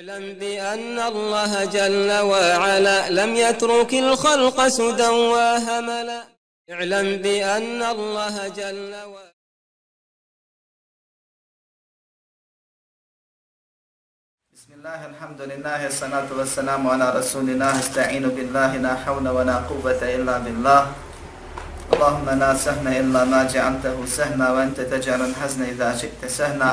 اعلم بأن الله جل وعلا لم يترك الخلق سدى وهملا. اعلم بأن الله جل وعلا بسم الله الحمد لله الصلاة والسلام على رسول الله استعين بالله لا حول ولا قوة إلا بالله. اللهم لا سهل إلا ما جعلته سهلا وأنت تجعل الحزن إذا شئت سهلا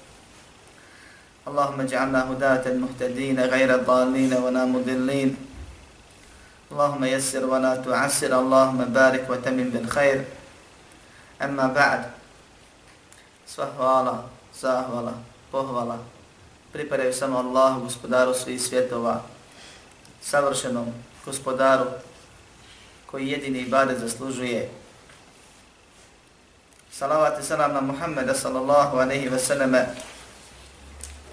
اللهم اجعلنا هداة المهتدين غير الضالين ولا مضلين اللهم يسر ولا تعسر اللهم بارك وتمم بالخير أما بعد Sva zahvala, pohvala pripadaju samo Allahu, gospodaru svih svjetova, savršenom gospodaru koji jedini ibadet zaslužuje. Salavat i salam na Muhammeda sallallahu aleyhi ve selleme,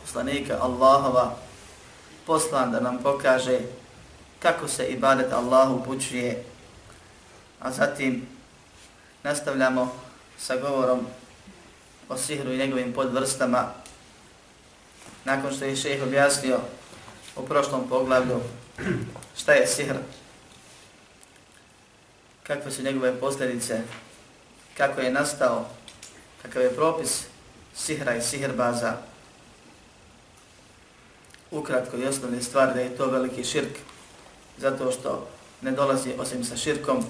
poslanika Allahova poslan da nam pokaže kako se ibadet Allahu upućuje. A zatim nastavljamo sa govorom o sihru i njegovim podvrstama. Nakon što je šeheh objasnio u prošlom poglavlju šta je sihr, kakve su njegove posljedice, kako je nastao, kakav je propis sihra i sihrbaza, ukratko i osnovne stvari da je to veliki širk, zato što ne dolazi osim sa širkom,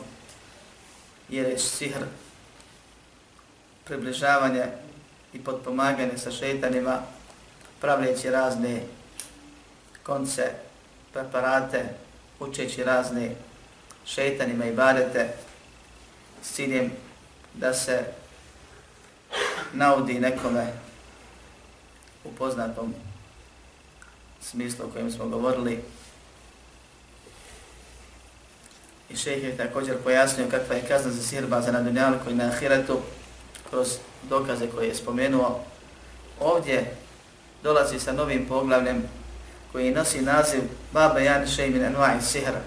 jer je sihr približavanje i podpomaganje sa šeitanima, pravljeći razne konce, preparate, učeći razne šeitanima i barete, s ciljem da se naudi nekome u poznatom smislu o kojem smo govorili. I šeheh je također pojasnio kakva je kazna za sirbaza na dunjalku i na ahiretu kroz dokaze koje je spomenuo. Ovdje dolazi sa novim poglavljem koji nosi naziv Baba Jan Šejmin Anuaj Sihra,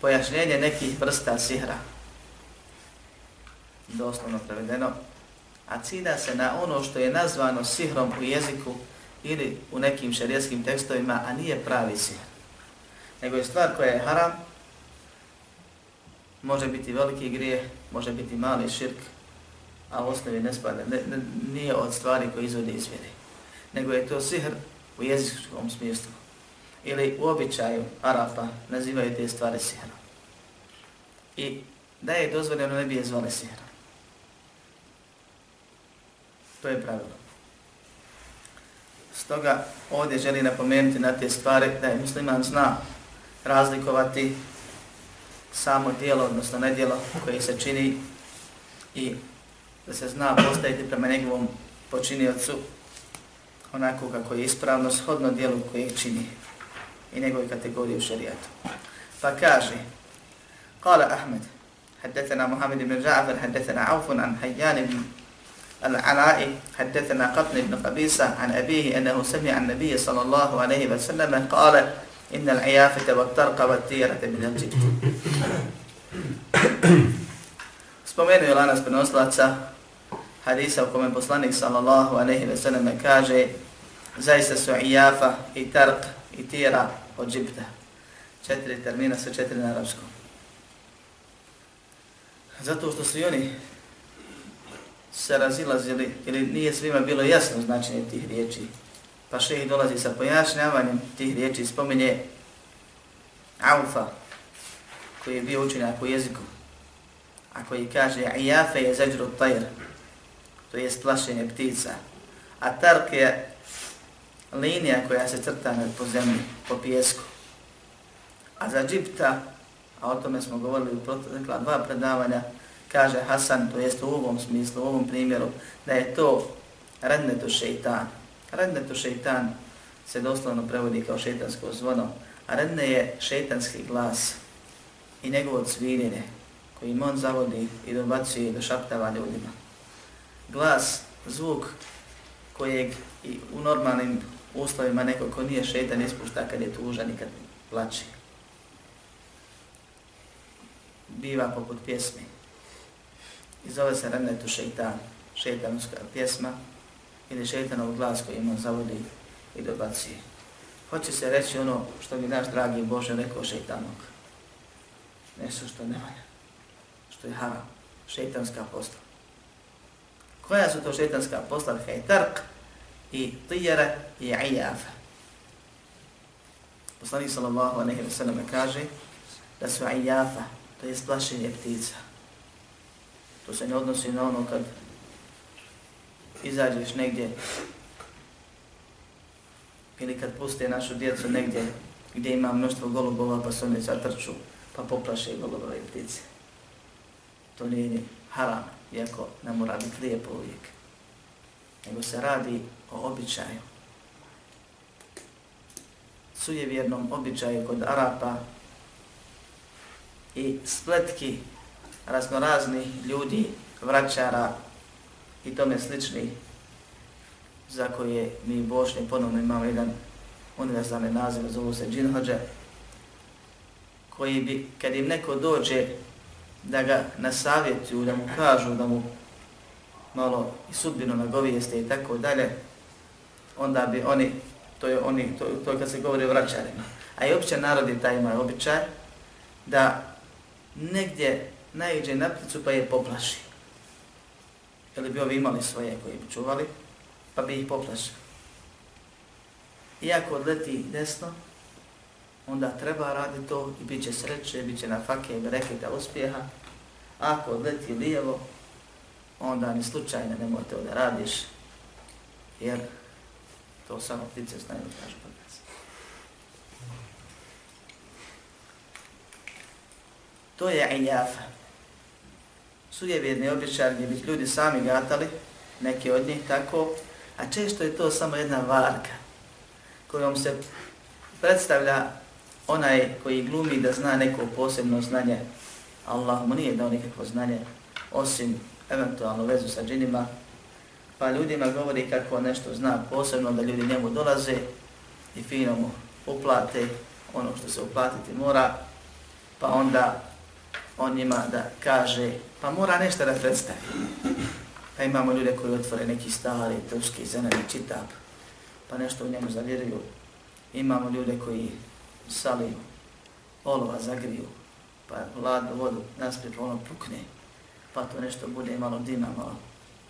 pojašnjenje nekih vrsta sihra, doslovno prevedeno, a cida se na ono što je nazvano sihrom u jeziku ili u nekim šarijetskim tekstovima, a nije pravi sihr. Nego je stvar koja je haram, može biti veliki grijeh, može biti mali širk, a u osnovi ne spada, ne, ne, nije od stvari koje izvode iz vjere. Nego je to sihr u jezičkom smislu. Ili u običaju Arapa nazivaju te stvari sihrom. I da je dozvoljeno ne bi je zvali sihrom. To je pravilo. Stoga ovdje želi napomenuti na te stvari da je musliman zna razlikovati samo dijelo, odnosno nedjelo koje se čini i da se zna postaviti prema njegovom počiniocu onako kako je ispravno shodno dijelu koje čini i njegove kategorije u šarijatu. Pa kaže, kala Ahmed, حدثنا محمد بن جعفر حدثنا عوف عن حيان بن العلاء حدثنا قطن بن قبيسة عن أبيه أنه سمع النبي صلى الله عليه وسلم قال إن العيافة والطرق والتيرة من الجبت Spomenuo je lanas prenoslaca hadisa u kome poslanik sallallahu alaihi ve selleme kaže zaista su ijafa i tarq i tira od džipta. Četiri termina su četiri na arabskom. Zato što su oni se razilazili ili nije svima bilo jasno značenje tih riječi. Pa šehih dolazi sa pojašnjavanjem tih riječi, spominje Aufa, koji je bio učenjak u jeziku, a koji kaže Ijafe je zađru tajr, to je splašenje ptica, a Tark je linija koja se crta po zemlji, po pijesku. A za džipta, a o tome smo govorili u protekla dva predavanja, kaže Hasan, to jest u ovom smislu, u ovom primjeru, da je to rednetu šeitan. Rednetu šeitan se doslovno prevodi kao šeitansko zvono, A redne je šeitanski glas i njegovo cviljenje koji on zavodi i dobacuje i došaptava ljudima. Glas, zvuk kojeg i u normalnim uslovima neko ko nije šeitan ispušta kad je tužan i kad plače. Biva poput pjesmi. I zove se Renetu šeitan, šeitanska pjesma ili šeitanov glas koji ima zavodi i dobacuje. Hoće se reći ono što bi naš dragi Bože rekao šeitanog. Nešto što ne valja, što je haram, šeitanska posla. Koja su to šeitanska posla? Hejtark i tijera i ijafa. Poslanik sallallahu aleyhi wa sallam kaže da su ijafa, to je splašenje ptica. To se ne odnosi na ono kad izađeš negdje ili kad puste našu djecu negdje gdje ima mnoštvo golubova pa se oni zatrču pa poplaše golubove ptice. To nije ni haram, iako ne mora biti lijepo uvijek. Nego se radi o običaju. Sujevjernom običaju kod Arapa i spletki raznoraznih ljudi, vraćara i tome sličnih za koje mi bošni ponovno imamo jedan univerzalni naziv, zovu se džinhođe, koji bi, kad im neko dođe da ga nasavjetuju, da mu kažu, da mu malo i sudbinu nagovijeste i tako dalje, onda bi oni, to je, oni, to, to je kad se govori o vraćarima, a i opće narodi taj imaju običaj, da negdje najđe na pticu pa je poplaši. Ili bi ovi imali svoje koji bi čuvali, pa bi ih poplašao. Iako odleti desno, onda treba raditi to i bit će sreće, bit će na fake i reketa uspjeha. Ako odleti lijevo, onda ni slučajno nemoj to da radiš, jer to samo ptice znaju, kažu kod nas. To je iljafa sujevjerni običar gdje bi ljudi sami gatali, neki od njih tako, A često je to samo jedna varka kojom se predstavlja onaj koji glumi da zna neko posebno znanje. Allah mu nije dao nikakvo znanje osim eventualno vezu sa džinima. Pa ljudima govori kako nešto zna posebno da ljudi njemu dolaze i fino mu uplate ono što se uplatiti mora. Pa onda on njima da kaže pa mora nešto da predstavi. Pa imamo ljude koji otvore neki stari, turski, zeleni čitab, pa nešto u njemu zavjeruju. Imamo ljude koji saliju, olova zagriju, pa hladnu vodu naspred pa ono pukne, pa to nešto bude malo dima, malo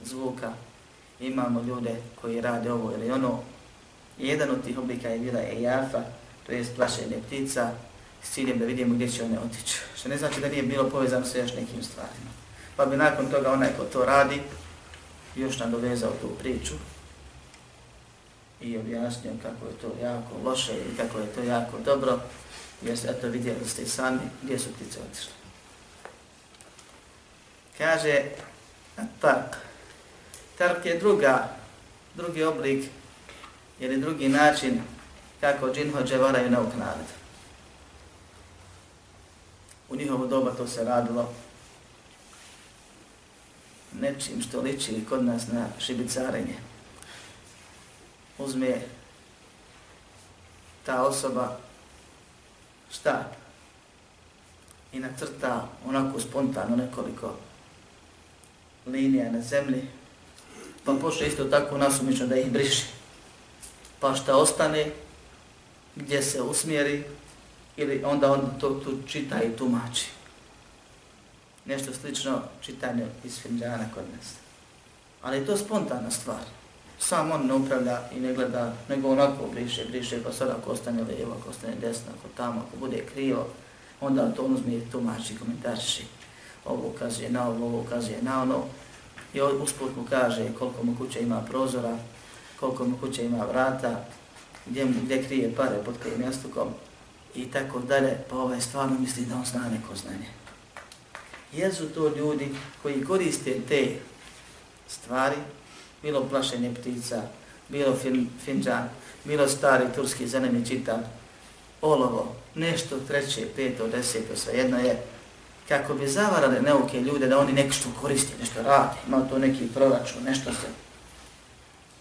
zvuka. Imamo ljude koji rade ovo ili ono. Jedan od tih oblika je bila ejafa, to je plašenje ptica, s ciljem da vidimo gdje će one otići. Što ne znači da nije bilo povezano sa još nekim stvarima. Pa bi nakon toga onaj ko to radi, još nam dovezao tu priču i objasnio kako je to jako loše i kako je to jako dobro. Jeste, eto vidjeli ste sami gdje su ptice otišle. Kaže, tak, Tark je druga, drugi oblik ili drugi način kako džinhođe varaju nauk naroda. U njihovo doba to se radilo nečim što liči kod nas na šibicarenje. Uzme ta osoba šta? I nacrta onako spontano nekoliko linija na zemlji, pa pošle isto tako nasumično da ih briši. Pa šta ostane, gdje se usmjeri, ili onda on to tu čita i tumači nešto slično čitanje iz Finđana kod nas. Ali je to spontana stvar. Sam on ne upravlja i ne gleda, nego onako briše, briše, pa sada ako ostane lijevo, ako ostane desno, ako tamo, ako bude krivo, onda to on uzme i tumači, komentarši. Ovo ukazuje na ovo, ovo ukazuje na ono. I usput mu kaže koliko mu kuća ima prozora, koliko mu kuća ima vrata, gdje, gdje krije pare pod kojim jastukom i tako dalje. Pa ovaj stvarno misli da on zna neko znanje jesu to ljudi koji koriste te stvari, bilo plašenje ptica, bilo fin, finđan, bilo stari turski zeleni čitan, olovo, nešto treće, peto, deseto, sve jedno je, kako bi zavarali neuke ljude da oni nešto koriste, nešto rade, imaju to neki proračun, nešto se.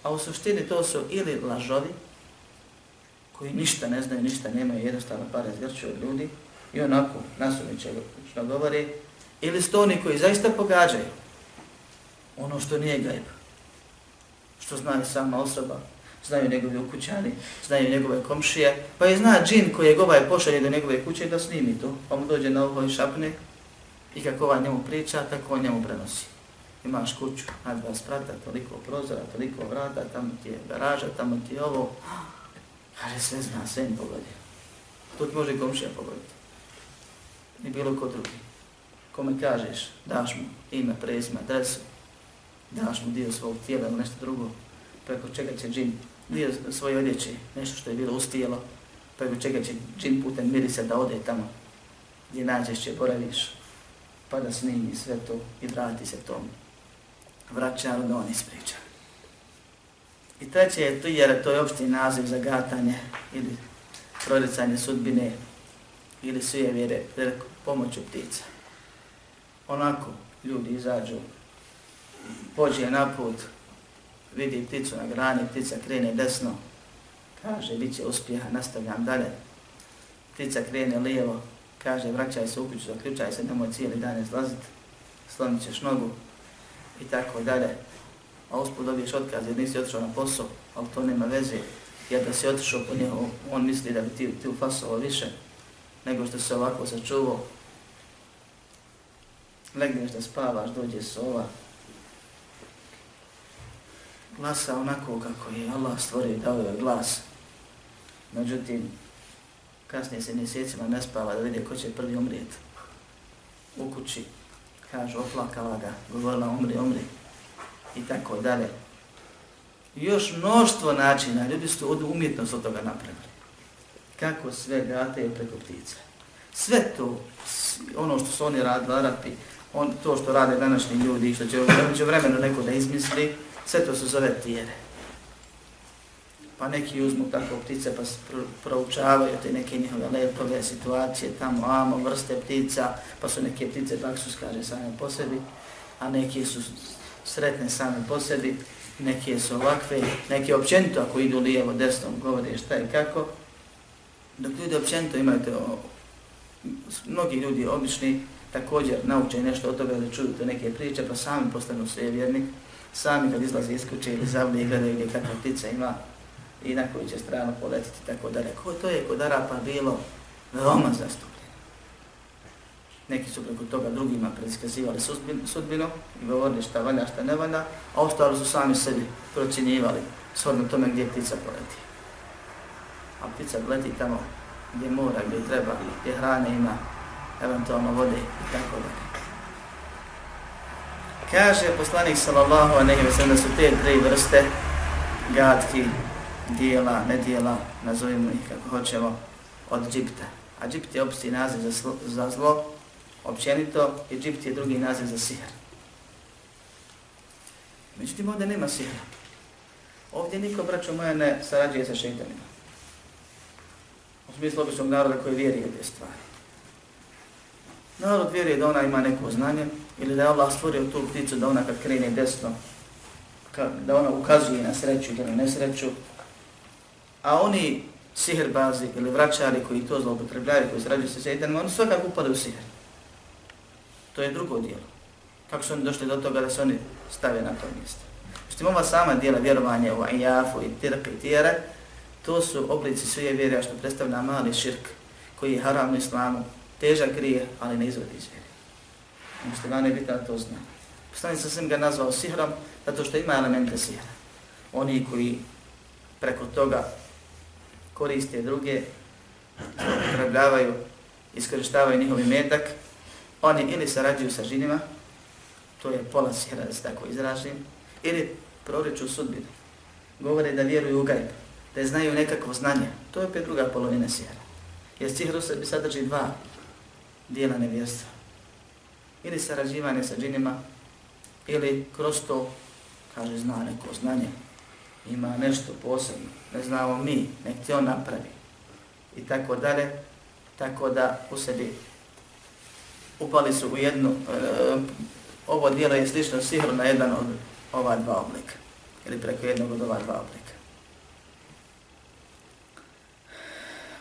A u suštini to su ili lažovi, koji ništa ne znaju, ništa nemaju, jednostavno pare zgrču od ljudi, i onako nasumiće što govori, ili sto oni koji zaista pogađaju ono što nije gajb, što zna sama osoba, znaju njegovi ukućani, znaju njegove komšije, pa je zna džin koji je govaj pošalje do njegove kuće da snimi to, pa mu dođe na ovo i šapne i kako ovaj njemu priča, tako on njemu prenosi. Imaš kuću, na dva sprata, toliko prozora, toliko vrata, tamo ti je garaža, tamo ti je ovo. Kaže, sve zna, sve mi pogodi. Tu ti može komšija pogoditi. Ni bilo ko drugi. Kome kažeš, daš mu ime, prezime, adresu, daš mu dio svog tijela ili nešto drugo, preko čega će džin dio svoje odjeće, nešto što je bilo ustijelo, preko čega će džin putem mirisa da ode tamo gdje nađeš će boraviš, pa da snimi sve to i vrati se tom. Vraća, ali da on ispriča. I treće je to jer to je opšti naziv za gatanje ili proricanje sudbine ili suje vjere pomoću ptica. Onako ljudi izađu, pođe na put, vidi pticu na grani, ptica krene desno, kaže, bit će uspjeha, nastavljam dalje. Ptica krene lijevo, kaže, vraćaj se u kuću, zaključaj se, nemoj cijeli dan izlaziti, slomit ćeš nogu i tako dalje. A uspud dobiješ otkaz jer nisi otišao na posao, ali to nema veze, jer da si otišao po njegu, on misli da bi ti, ti ufasovao više nego što se ovako sačuvao. Legneš da spavaš, dođe sova, glasa onako kako je Allah stvorio i dao joj glas. Međutim, kasnije se mjesecima ne spava da vidi ko će prvi umrijeti. U kući, kažu, oplakala ga, govorila umri, umri i tako dalje. Još mnoštvo načina, ljudi su od umjetnost od toga napravili. Kako sve gataju preko ptice. Sve to, ono što su oni radili, Arapi, on, to što rade današnji ljudi, što će će vremenu neko da izmisli, Sve to se zove tijere. Pa neki uzmu tako ptice pa proučavaju te neke njihove lepove situacije tamo, amo, vrste ptica, pa su neke ptice baksus, kaže, same po sebi, a neki su sretne same po sebi, neke su ovakve, neke općenito ako idu lijevo, desno, govore šta i kako, dok ljudi općenito imate, o, mnogi ljudi obični također nauče nešto od toga da čujete neke priče, pa sami postanu sve vjerni, sami kad izlaze iz kuće ili zavlje i gledaju gdje kakva ptica ima i na koju će stranu poletiti tako dalje. Ko to je kod Arapa bilo veoma zastupno Neki su preko toga drugima predskazivali sudbinu i govorili šta valja, šta ne valja, a ostali su sami sebi procjenjivali svodno tome gdje ptica poleti. A ptica leti tamo gdje mora, gdje treba, gdje hrane ima, eventualno vode i tako dalje. Kaže poslanik sallallahu alejhi ve sellem su te tri vrste gadki, dijela, nedijela, nazovimo ih kako hoćemo, od džipta. A džipt je opšti naziv za, zlo, za zlo, općenito, Egipt je drugi naziv za sihr. Međutim, ovdje nema sihra. Ovdje niko, braćo moja, ne sarađuje sa šeitanima. U smislu običnog naroda koji vjeri u te stvari. Narod vjeruje da ona ima neko znanje, ili da je Allah stvorio tu pticu da ona kad krene desno, da ona ukazuje na sreću ili na nesreću, a oni sihrbazi ili vraćari koji to zloupotrebljaju, koji sarađuju sa šeitanima, oni svakako upadaju u sihr. To je drugo dijelo. Kako su oni došli do toga da se oni stave na to mjesto. Što ova sama dijela vjerovanja u ajafu i tirpe i tijere, to su oblici svoje vjere, što predstavlja mali širk koji je haram u islamu, težak grije, ali ne izvodi iz vjere muslimane bitno da to zna. Poslanik sa sam ga nazvao sihrom zato što ima elemente sihra. Oni koji preko toga koriste druge, prebljavaju, iskoristavaju njihovi metak, oni ili sarađuju sa žinima, to je pola sjera, da se tako izražim, ili proriču sudbine. Govore da vjeruju u gajb, da znaju nekakvo znanje. To je opet druga polovina sjera. Jer sihr u sebi sadrži dva dijela nevjerstva ili sarađivanje sa džinima, ili kroz to, kaže, zna neko znanje, ima nešto posebno, ne znamo mi, nek ti on napravi. i tako dalje, tako da u sebi upali su u jednu, e, ovo dijelo je slično sihru na jedan od ova dva oblika, ili preko jednog od ova dva oblika.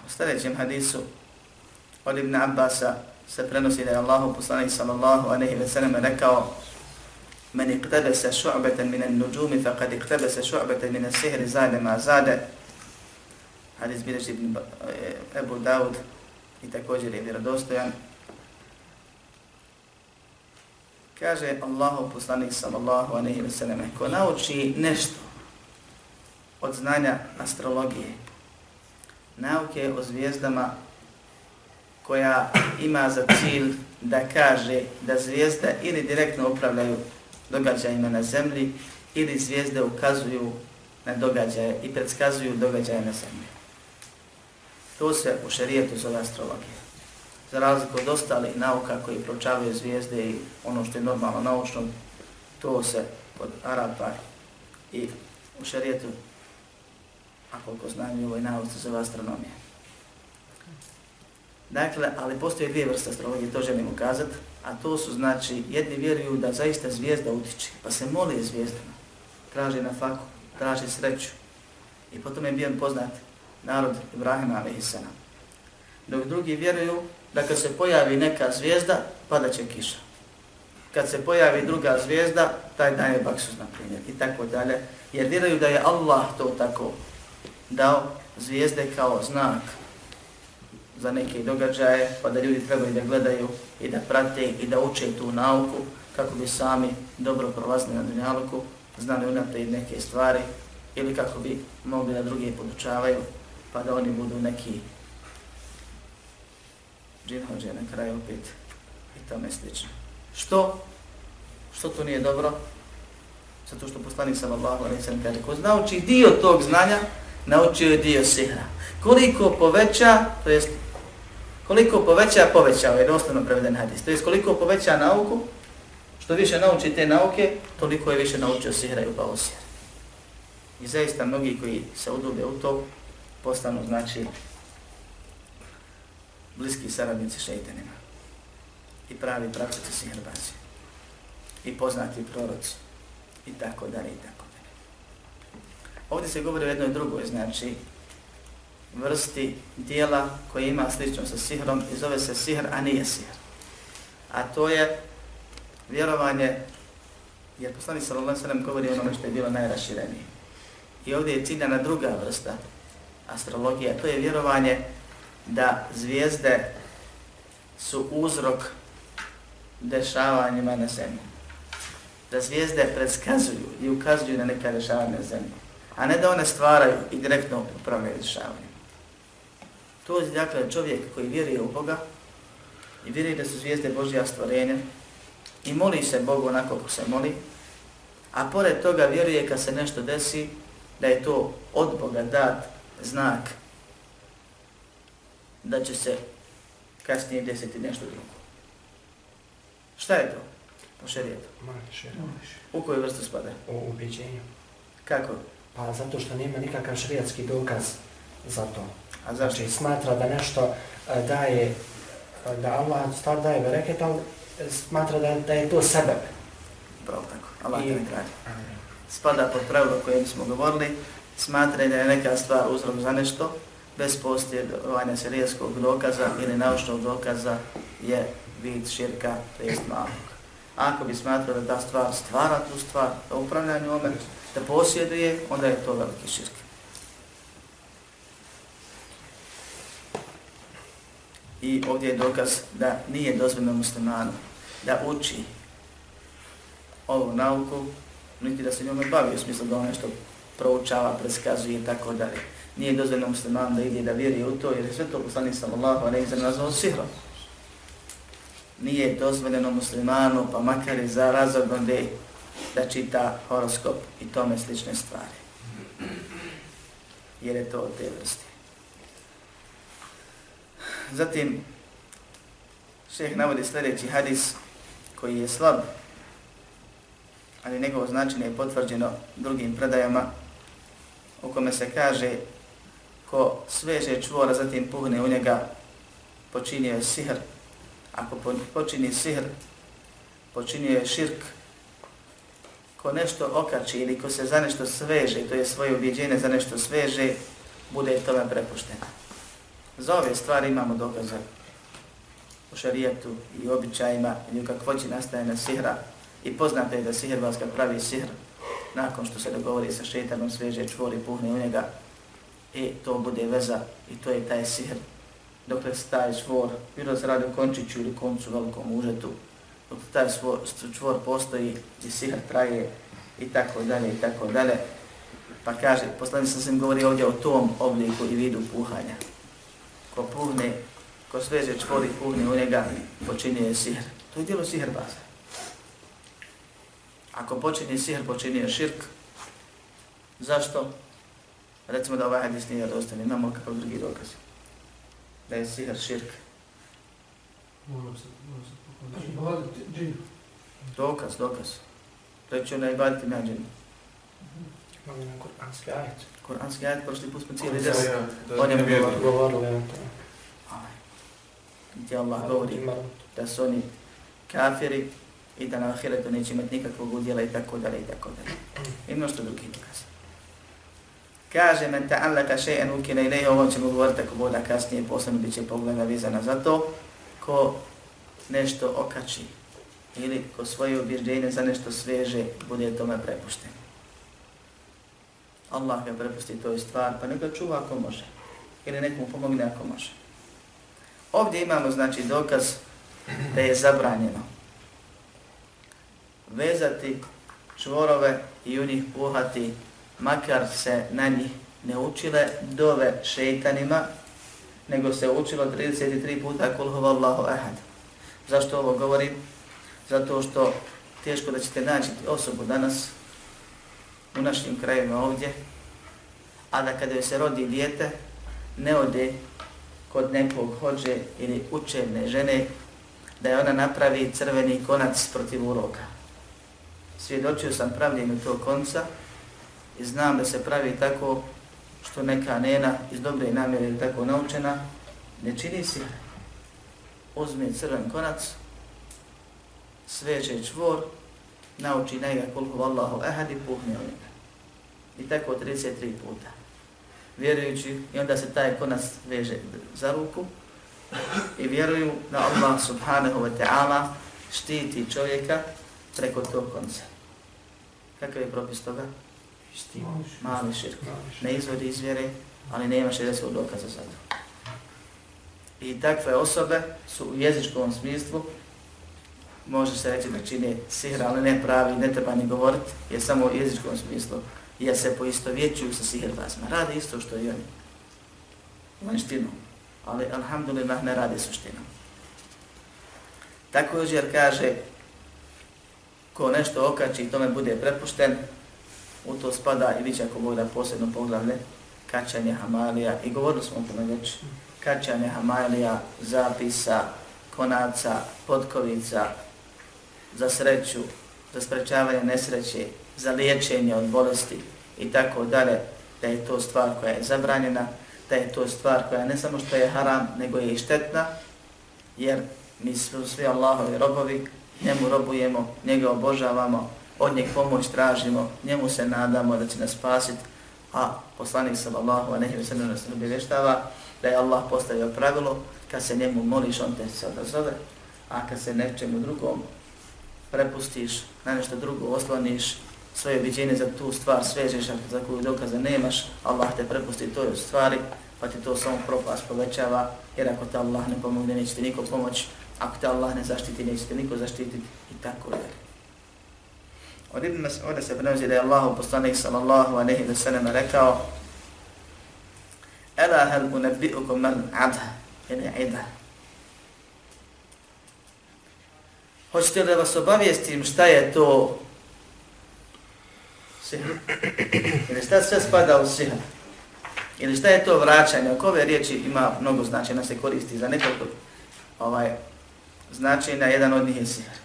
U sljedećem hadisu od Ibn Abbasa se prenosi da je Allahu poslanik sallallahu alaihi ve sellem rekao Men iqtabese šu'beten minen nuđumi, fa kad iqtabese šu'beten minen sihri zade ma zade. Hadis bileš ibn e, Ebu Dawud i također je vjerodostojan. Kaže Allahu poslanik sallallahu alejhi ve sellem, ko nauči nešto od znanja astrologije, nauke o zvijezdama koja ima za cilj da kaže da zvijezda ili direktno upravljaju događajima na zemlji ili zvijezde ukazuju na događaje i predskazuju događaje na zemlji. To se u šarijetu zove astrologija. Za razliku od ostalih nauka koji pročavaju zvijezde i ono što je normalno naučno, to se pod Arapa i u šarijetu, a koliko znam i ovoj nauci zove astronomija. Dakle, ali postoje dvije vrste astrologije, to želim ukazati, a to su, znači, jedni vjeruju da zaista zvijezda utiče, pa se moli zvijezdama, traži na faku, traži sreću. I potom je bio poznat narod Ibrahima a.s. Dok drugi vjeruju da kad se pojavi neka zvijezda, pada će kiša. Kad se pojavi druga zvijezda, taj daje baksus, na primjer, i tako dalje. Jer vjeruju da je Allah to tako dao zvijezde kao znak za neke događaje, pa da ljudi trebaju da gledaju i da prate i da uče tu nauku kako bi sami dobro prolazili na dunjaluku, znali unaprijed neke stvari ili kako bi mogli da drugi podučavaju pa da oni budu neki džinhođe na kraju opet i tome slično. Što? Što to nije dobro? Zato što poslanik sallallahu alaihi sallam kaže, ko nauči dio tog znanja, naučio je dio sihra. Koliko poveća, to jest koliko poveća, povećao je doslovno preveden hadis. To jest koliko poveća nauku, što više nauči te nauke, toliko je više naučio sihra i upao sihr. I zaista mnogi koji se udube u to, postanu znači bliski saradnici šeitanima i pravi pravcici sihrbaci i poznati proroci i tako dalje i tako dalje. Ovdje se govori o jednoj drugoj, znači vrsti dijela koje ima slično sa sihrom i zove se sihr, a nije sihr. A to je vjerovanje, jer poslani sallallahu sallam govori onome što je bilo najraširenije. I ovdje je ciljana druga vrsta astrologija, to je vjerovanje da zvijezde su uzrok dešavanjima na zemlji. Da zvijezde predskazuju i ukazuju na neka dešavanja na zemlji, a ne da one stvaraju i direktno upravljaju dešavanje. To je dakle čovjek koji vjeruje u Boga i vjeruje da su zvijezde Božja stvorenja i moli se Bogu onako kako se moli, a pored toga vjeruje kad se nešto desi da je to od Boga dat znak da će se kasnije desiti nešto drugo. Šta je to? Po šerijetu. U koju vrstu spada? U ubeđenju. Kako? Pa zato što nema nikakav šerijatski dokaz za to. A zašto? Znači, smatra da nešto e, daje, e, da Allah stvar daje bereket, ali smatra da, da je to sebe. Pravo tako. Allah I... te ne kradi. Spada pod pravilo koje smo govorili, smatra da je neka stvar uzrok za nešto, bez postojevanja serijskog dokaza ili naučnog dokaza je vid širka, to jest malog. Ako bi smatrali da stvar stvara tu stvar, da upravlja njome, da posjeduje, onda je to veliki širk. I ovdje je dokaz da nije dozvoljeno muslimanu da uči ovu nauku, niti da se njome bavi u smislu da on nešto proučava, preskazuje i tako dalje. Nije dozvoljeno musliman da ide da vjeri u to, jer je sve to poslanik sallallahu alaihi sallam nazvao sihrom. Nije dozvoljeno muslimanu, pa makar i za razodnode, da čita horoskop i tome slične stvari. Jer je to od te vrste. Zatim, šeheh navodi sljedeći hadis koji je slab, ali njegovo značenje je potvrđeno drugim predajama u kome se kaže ko sveže čvora, zatim puhne u njega, počinio je sihr. Ako počini sihr, počinio je širk. Ko nešto okači ili ko se za nešto sveže, to je svoje ubjeđenje za nešto sveže, bude tome prepušten. Za ove stvari imamo dokaze u šarijetu i običajima ili u kakvoći nastajanja sihra. I poznate je da sihr vas kad pravi sihr, nakon što se dogovori sa šetanom, sveže čvori, puhne u njega, e, to bude veza i to je taj sihr. Dokle se taj čvor, bilo se radi o končiću ili koncu velikom užetu, dok taj svor, čvor postoji i sihr traje i tako dalje i tako dalje. Pa kaže, poslani sam sam govori ovdje o tom obliku i vidu puhanja. Ko puhne, ko sveže čvor i puhne u njega, počinje sihr. To je djelo sihr baza. Ako počinje sihr, počinje širk. Zašto? Recimo da ovaj hadis nije dostan, imamo kakav drugi dokaz. Da je sihr širk. Dokaz, dokaz. Reći ona ibaditi na džinu. Imamo jedan kuranski ajet. Kuranski ajet, prošli put smo cijeli des. Da On je. Govorili to. Gdje Allah govori da su oni kafiri i da na ahiretu neće imati nikakvog udjela i tako dalje i tako dalje. I mnošto drugih dokaza. Kaže men ta'allaka shay'an ukina ilayhi, ovo ćemo govoriti ako boda kasnije, posebno bit će pogleda vizana za to, ko nešto okači ili ko svoje ubjeđenje za nešto sveže, bude tome prepušten. Allah ga prepusti toj stvar, pa neka čuva ako može. Ili nekomu pomogne ako može. Ovdje imamo znači dokaz da je zabranjeno vezati čvorove i u njih puhati, makar se na njih ne učile dove šeitanima, nego se učilo 33 puta kul huvallahu ahad. Zašto ovo govorim? Zato što teško da ćete naći osobu danas u našim krajima ovdje, a da kada se rodi dijete, ne ode kod nekog hođe ili učevne žene, da je ona napravi crveni konac protiv uroka svjedočio sam pravljenju tog konca i znam da se pravi tako što neka nena iz dobre namjere je tako naučena, ne čini si, uzme crven konac, sveće čvor, nauči njega koliko vallahu ehad i puhne u njega. I tako 33 puta. Vjerujući, i onda se taj konac veže za ruku i vjeruju da Allah subhanahu wa ta'ala štiti čovjeka preko tog konca. Kakav je propis toga? Mali širk. Ne izvodi iz vjere, ali nema šerijskog dokaza za to. I takve osobe su u jezičkom smislu, može se reći da čine sihr, ali ne pravi, ne treba ni govoriti, je samo u jezičkom smislu, jer se poisto vjećuju sa sihrbazima. Rade isto što i oni. Vanštinu. Ali, alhamdulillah, ne radi suštinu. Također kaže ko nešto okači i tome bude prepušten, u to spada i viće ako Bog da posebno poglavlje, kačanje hamalija. I govorili smo o tome već, kačanje hamalija, zapisa, konaca, potkovica, za sreću, za sprečavanje nesreće, za liječenje od bolesti i tako dalje, da je to stvar koja je zabranjena, da je to stvar koja ne samo što je haram, nego je i štetna, jer mi smo svi Allahovi robovi, njemu robujemo, njega obožavamo, od njeg pomoć tražimo, njemu se nadamo da će nas spasiti, a poslanik sallallahu a nehi sellem nas obještava da je Allah postavio pravilo, kad se njemu moliš, on te se odazove, a kad se nečemu drugom prepustiš, na nešto drugo osloniš, svoje viđenje za tu stvar svežeš, a za koju dokaza nemaš, Allah te prepusti toj stvari, pa ti to samo propast povećava, jer ako te Allah ne pomogne, neće ti niko pomoći, ako te Allah ne zaštiti, neće te niko zaštititi i tako dalje. Od Ibn Mas'uda se prenosi da je Allahu poslanik sallallahu aleyhi ve sellem rekao Ela hel unabbi'ukum man adha ili idha. Hoćete da vas obavijestim šta je to sihr? Ili šta sve spada u sihr? Ili šta je to vraćanje? Oko ove riječi ima mnogo značajna, se koristi za nekoliko ovaj, značajna, jedan od njih je sihr.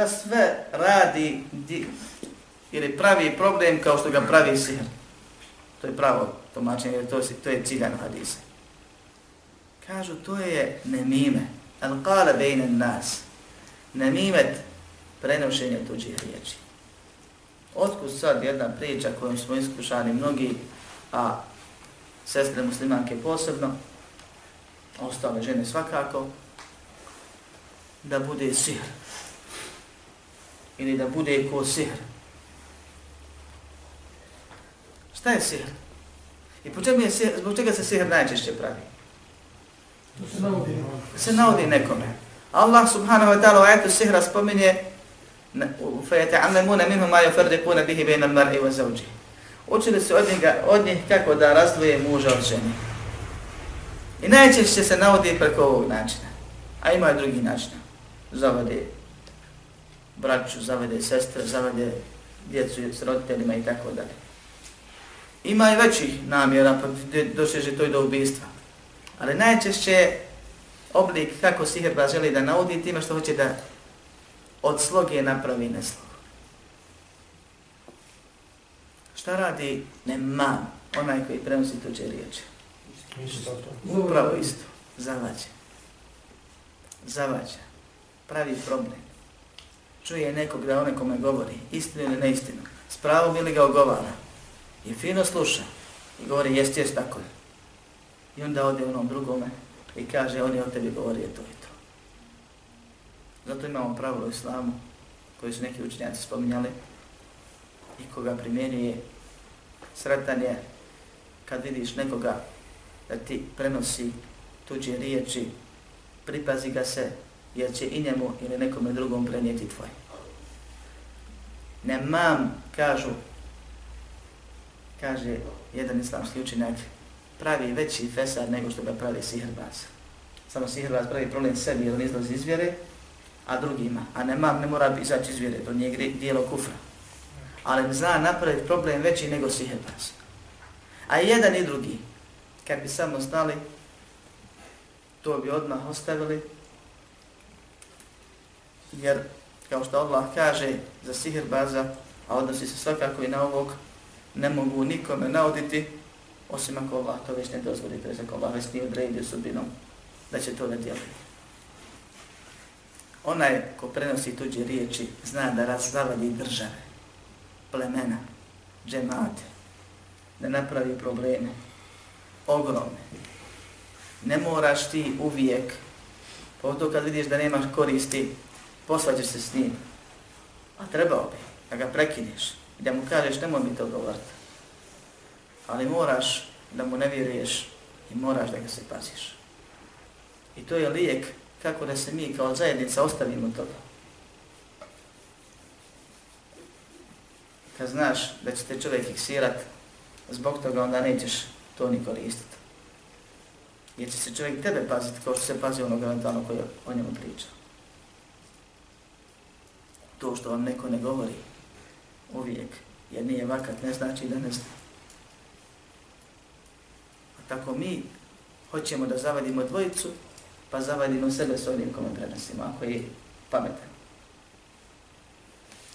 Šta sve radi di, ili pravi problem kao što ga pravi sihr? To je pravo tumačenje, to, je, to je cigan hadisa. Kažu, to je nemime. Al qala bejne nas. Nemimet prenošenja tuđih riječi. Otkud sad jedna priča kojom smo iskušani mnogi, a sestre muslimanke posebno, ostale žene svakako, da bude sihr Ili da bude ko sihr. Šta je sihr? I po čemu je sihr, zbog čega se sihr najčešće pravi? se navodi. Se navodi nekome. Allah subhanahu wa ta'ala u ajetu sihra spominje فَيَتَعَلَّمُونَ مِنْهُ مَا يُفَرْدِقُونَ بِهِ بَيْنَ الْمَرْءِ وَزَوْجِهِ Učili se od, njega, od njih kako da razdvoje muža od žene. I najčešće se navodi preko ovog načina. A ima i drugi način. Zavade braću, zavade sestre, zavade djecu s roditeljima i tako dalje. Ima i većih namjera, pa došeže to i do ubijstva. Ali najčešće oblik kako sihrba želi da naudi time što hoće da od sloge napravi neslog. Šta radi nemam, onaj koji prenosi tuđe riječi? Upravo isto. Zavađa. Zavađa. Pravi problem. Čuje nekog da onaj kome govori, istinu ili neistinu, s pravom ili ga ogovara. I fino sluša. I govori, jest, jest, tako je. I onda ode onom drugome i kaže, on je o tebi govorio to i to. Zato imamo pravilo islamu, koje su neki učenjaci spominjali, i koga primjenjuje, sretan je kad vidiš nekoga da ti prenosi tuđe riječi, pripazi ga se, jer će i njemu ili nekome drugom prenijeti tvoj. Nemam, kažu, kaže jedan islamski učenjak, pravi veći fesad nego što ga pravi sihrbaz. Samo sihrbaz pravi problem sebi jer on izlazi iz vjere, a drugima. A nemam ne mora izaći iz vjere, to nije dijelo kufra. Ali zna napraviti problem veći nego sihrbaz. A jedan i drugi, kad bi samo znali, to bi odmah ostavili, jer kao što Allah kaže za sihirbaza, a odnosi se svakako i na ovog, ne mogu nikome nauditi, osim ako Allah to već ne dozvoli, to je znači ako Allah već nije odredio sudbinom, da će to ne djeliti. Onaj ko prenosi tuđe riječi zna da razvali države, plemena, džemate, da napravi probleme, ogromne. Ne moraš ti uvijek, pogotovo kad vidiš da nemaš koristi, posvađaš se s njim. A trebao bi da ga prekineš i da mu kažeš nemoj mi to govoriti. Ali moraš da mu ne vjeruješ i moraš da ga se paziš. I to je lijek kako da se mi kao zajednica ostavimo toga. Kad znaš da će te čovjek iksirat, zbog toga onda nećeš to ni koristiti. Jer će se čovjek tebe paziti kao što se pazi onog eventualno koji o njemu priča. To što vam neko ne govori uvijek, jer nije vakat, ne znači da ne zna. A tako mi hoćemo da zavadimo dvojicu, pa zavadimo sebe s onim kome prenosimo, ako je pametan.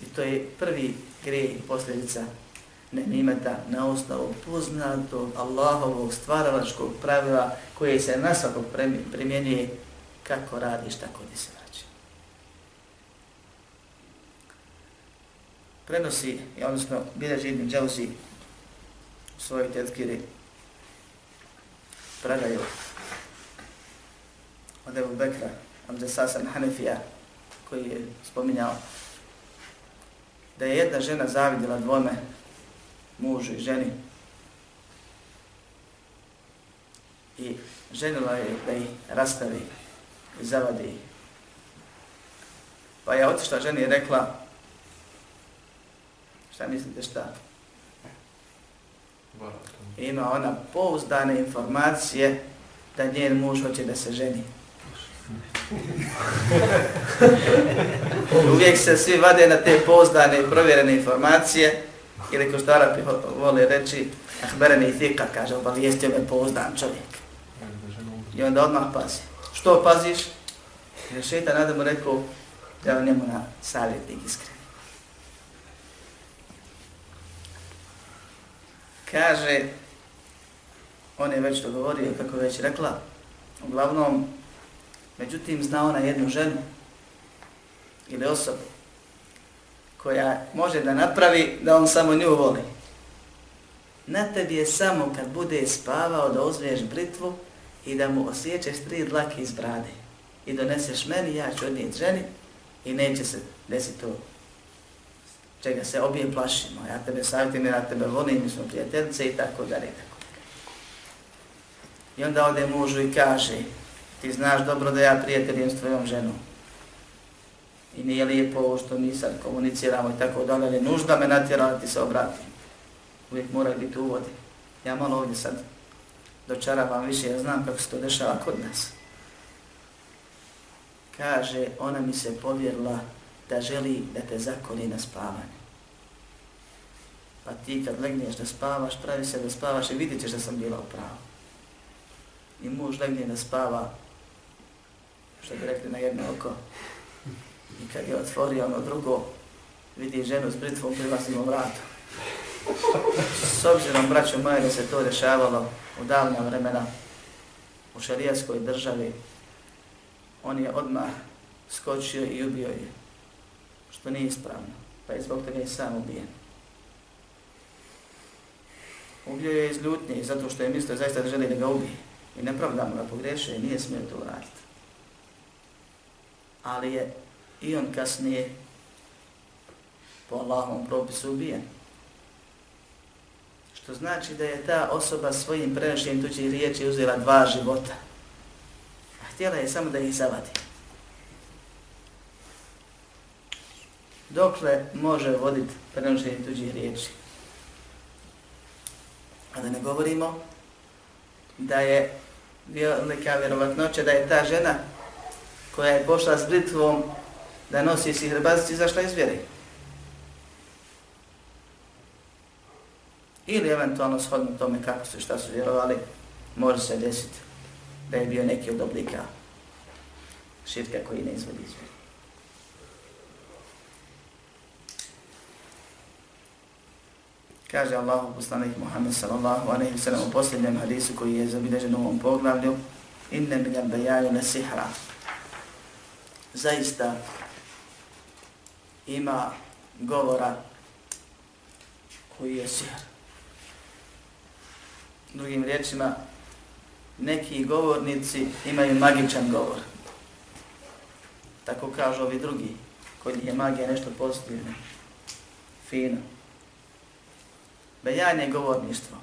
I to je prvi grej i posljedica nemimeta na osnovu poznatog Allahovog stvaralačkog pravila koje se na svakog primjenjuje kako radiš, tako ti se radi. Prenosi, odnosno bilježi Ibn Džauzi u svojoj tezkiri predaju od Ebu Bekra, od Sasan Hanefija, koji je spominjao da je jedna žena zavidjela dvome mužu i ženi i ženila je da ih rastavi i zavadi. Pa je otišla ženi i rekla, šta mislite šta? Ima ona pouzdane informacije da njen muž hoće da se ženi. Uvijek se svi vade na te pouzdane i provjerene informacije, ili ko što Arapi vole reći, ahbereni thika, kaže, obavijestio me pouzdan čovjek. I onda odmah pazi. Što paziš? Jer šeitan Adamu rekao, da je njemu na savjetnik iskren. Kaže, on je već dogovorio, kako već rekla, uglavnom, međutim, zna ona jednu ženu ili osobu koja može da napravi da on samo nju voli. Na tebi je samo kad bude spavao da uzmiješ britvu i da mu osjećaš tri dlake iz brade i doneseš meni, ja ću odnijeti ženi i neće se desiti to čega se obje plašimo. Ja tebe savjetim, ja tebe volim, mi smo prijateljice i tako dalje. I onda ode mužu i kaže, ti znaš dobro da ja prijateljem s tvojom ženom. I nije lijepo ovo što mi sad komuniciramo i tako dalje, ali nužda me natjera da ti se obratim. Uvijek mora biti uvodi. Ja malo ovdje sad dočaravam više, ja znam kako se to dešava kod nas. Kaže, ona mi se povjerila da želi da te zakoni na spavanje. Pa ti kad legneš da spavaš, pravi se da spavaš i vidit ćeš da sam bila u pravu. I muž legne da spava, što bi rekli na jedno oko, i kad je otvorio ono drugo, vidi ženu s britvom prilazimo vratu. S obzirom, braćo moje, da se to rešavalo u davna vremena u šarijaskoj državi, on je odmah skočio i ubio je, što nije ispravno, pa je zbog toga i sam ubijen. Ubio je iz ljutnje, zato što je mislio zaista da želi da ga ubije. I nepravdamo ga pogreše i nije smio to uraditi. Ali je i on kasnije po Allahovom propisu ubijen. Što znači da je ta osoba svojim prenošenjem tuđih riječi uzela dva života. A htjela je samo da ih zavadi. Dokle može voditi prenošenje tuđih riječi? A da ne govorimo da je velika vjerovatnoća da je ta žena koja je pošla s britvom da nosi si hrbazici izašla iz vjere. Ili eventualno shodno tome kako su šta su vjerovali, može se desiti da je bio neki od oblika širka koji ne izvodi iz vjere. Kaže Allahu poslanik Muhammed sallallahu alejhi ve sellem u posljednjem hadisu koji je zabilježen u ovom poglavlju inne min al-bayani la sihra. Zaista ima govora koji je sihr. Drugim riječima, neki govornici imaju magičan govor. Tako kažu ovi drugi, kod je magija nešto pozitivno, fino. Bejanje govorništvo.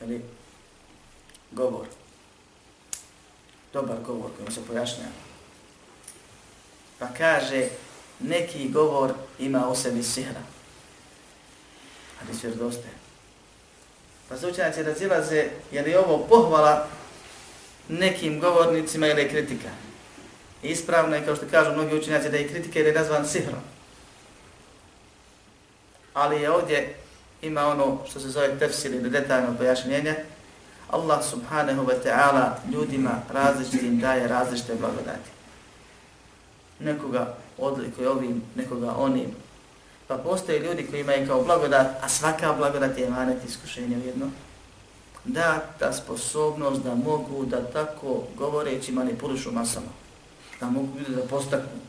Ili govor. Dobar govor kojim se pojašnja. Pa kaže, neki govor ima u sebi sihra. Ali sve dosta. Pa se učenjaci razilaze, je li ovo pohvala nekim govornicima ili kritika. Ispravno je, kao što kažu mnogi učenjaci, da je kritika ili je nazvan sihrom ali je ovdje ima ono što se zove tefsir ili detaljno pojašnjenje. Allah subhanahu wa ta'ala ljudima različitim daje različite blagodati. Nekoga odlikuje ovim, nekoga onim. Pa postoje ljudi koji imaju kao blagodat, a svaka blagodat je manet iskušenje jedno. Da ta sposobnost da mogu da tako govoreći manipulišu masama. Da mogu ljudi da postaknu.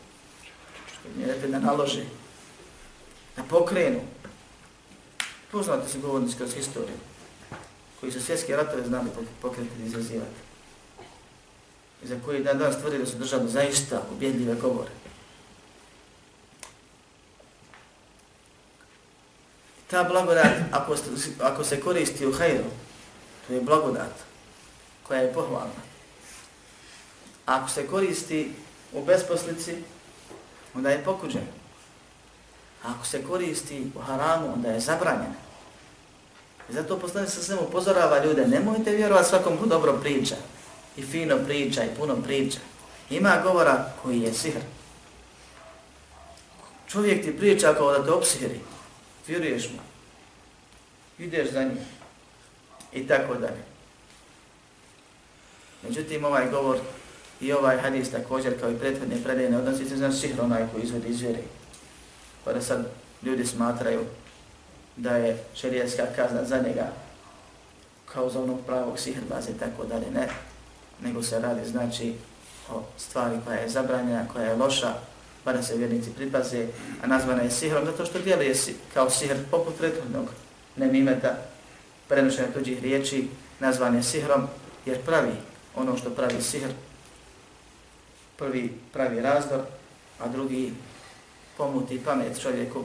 Što da nalože. Da pokrenu. Poznate se govornici kroz historiju, koji su svjetske ratove znali pokretiti i izazivati. I za koji dan danas tvrdi da su držali zaista ubjedljive govore. Ta blagodat, ako, ako se koristi u hajru, to je blagodat koja je pohvalna. A ako se koristi u besposlici, onda je pokuđen. A ako se koristi u haramu, onda je zabranjena. I zato poslanik sa svem upozorava ljude, nemojte vjerovati svakom ko dobro priča. I fino priča i puno priča. Ima govora koji je sihr. Čovjek ti priča kao da te opsihri. Vjeruješ mu. Ideš za njim. I tako dalje. Međutim, ovaj govor i ovaj hadis također kao i prethodne predajne odnosi se na sihr onaj koji izvodi iz vjere. Pa da sad ljudi smatraju da je šerijetska kazna za njega kao za onog pravog sihrbaza i tako dalje, ne. Nego se radi, znači, o stvari koja je zabranjena, koja je loša, pa da se vjernici pripaze, a nazvana je sihrom zato što djeluje kao sihr poput prethodnog nemimeta, prenošenja tuđih riječi, nazvan je sihrom, jer pravi ono što pravi sihr, prvi pravi razdor, a drugi pomuti pamet čovjeku,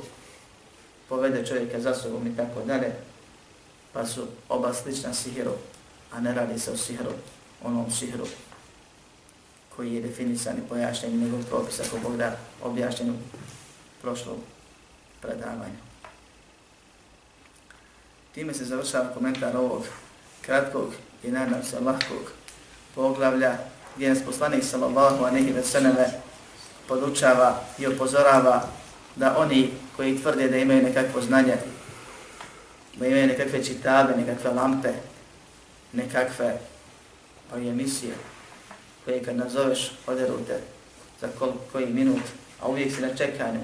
povede čovjeka za sobom i tako dalje, pa su oba slična sihiru, a ne radi se o sihiru, onom sihiru koji je definisan i pojašnjen njegov propis, ako Bog da objašnjen u prošlom predavanju. Time se završava komentar ovog kratkog i nadam se lahkog poglavlja gdje nas poslanik sallallahu a nehi veseneve podučava i upozorava da oni koji tvrde da imaju nekakvo znanje, da imaju nekakve čitave, nekakve lampe, nekakve ovi emisije, koje kad nazoveš oderute za kol, koji minut, a uvijek si na čekanju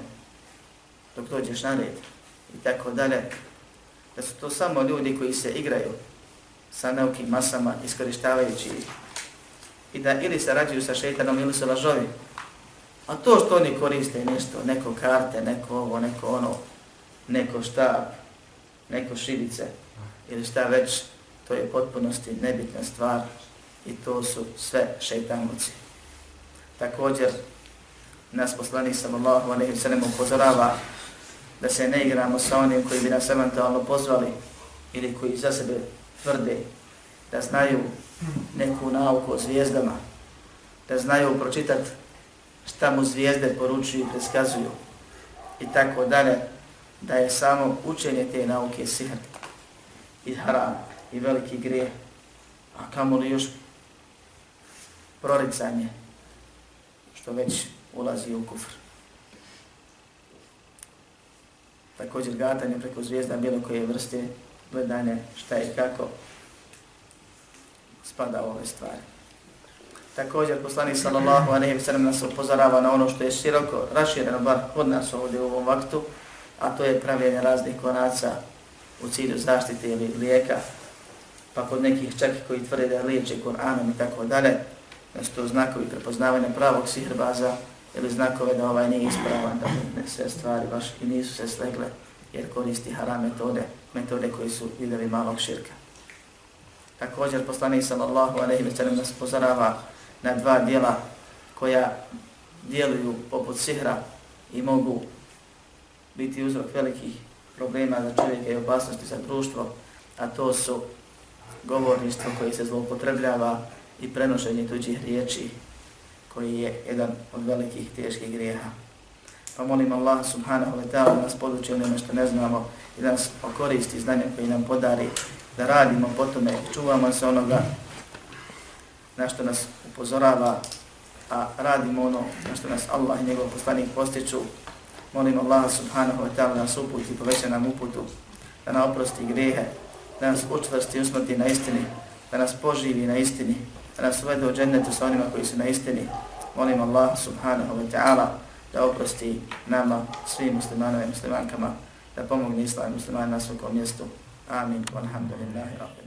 dok dođeš na red i tako dalje, da su to samo ljudi koji se igraju sa neukim masama iskorištavajući ih i da ili se rađuju sa šeitanom ili se lažovi. A to što oni koriste nešto, neko karte, neko ovo, neko ono, neko štab, neko šibice ili šta već, to je potpunosti nebitna stvar i to su sve šeitanuci. Također, nas poslanik sallallahu alaihi wa sallam upozorava da se ne igramo sa onim koji bi nas eventualno pozvali ili koji za sebe tvrde da znaju neku nauku o zvijezdama, da znaju pročitati šta mu zvijezde poručuju i preskazuju i tako dalje, da je samo učenje te nauke sihr i haram i veliki grije, a kamo li još proricanje, što već ulazi u kufr. Također gatanje preko zvijezda bilo koje vrste, gledanje šta i kako, spada ove stvari. Također, poslanik sallallahu alaihi wa sallam nas upozorava na ono što je široko rašireno, bar kod nas ovdje u ovom vaktu, a to je pravljenje raznih konaca u cilju zaštite ili lijeka, pa kod nekih čak koji tvrde da liječe Kur'anom i tako dalje, da su to znakovi prepoznavanja pravog sihrbaza ili znakove da ovaj nije ispravan, da ne sve stvari baš i nisu se slegle, jer koristi haram metode, metode koji su vidovi malog širka. Također poslanik sallallahu alejhi ve sellem nas pozorava na dva djela koja djeluju poput sihra i mogu biti uzrok velikih problema za čovjeka i opasnosti za društvo, a to su govorništvo koje se zloupotrebljava i prenošenje tuđih riječi koji je jedan od velikih teških grijeha. Pa molim Allah subhanahu wa ta'ala da nas poduči onima što ne znamo i da nas okoristi znanje koje nam podari da radimo po tome, čuvamo se onoga na što nas upozorava, a radimo ono na što nas Allah i njegov poslanik postiču. Molim Allah subhanahu wa ta'ala nas uputi, poveća nam uputu, da nam oprosti grehe, da nas učvrsti i usmrti na istini, da nas poživi na istini, da nas uvede u džennetu sa onima koji su na istini. Molim Allah subhanahu wa ta'ala da oprosti nama, svim muslimanovim muslimankama, da pomogne islam muslimanima na svakom mjestu. Amin. Alhamdulillahi rabbil.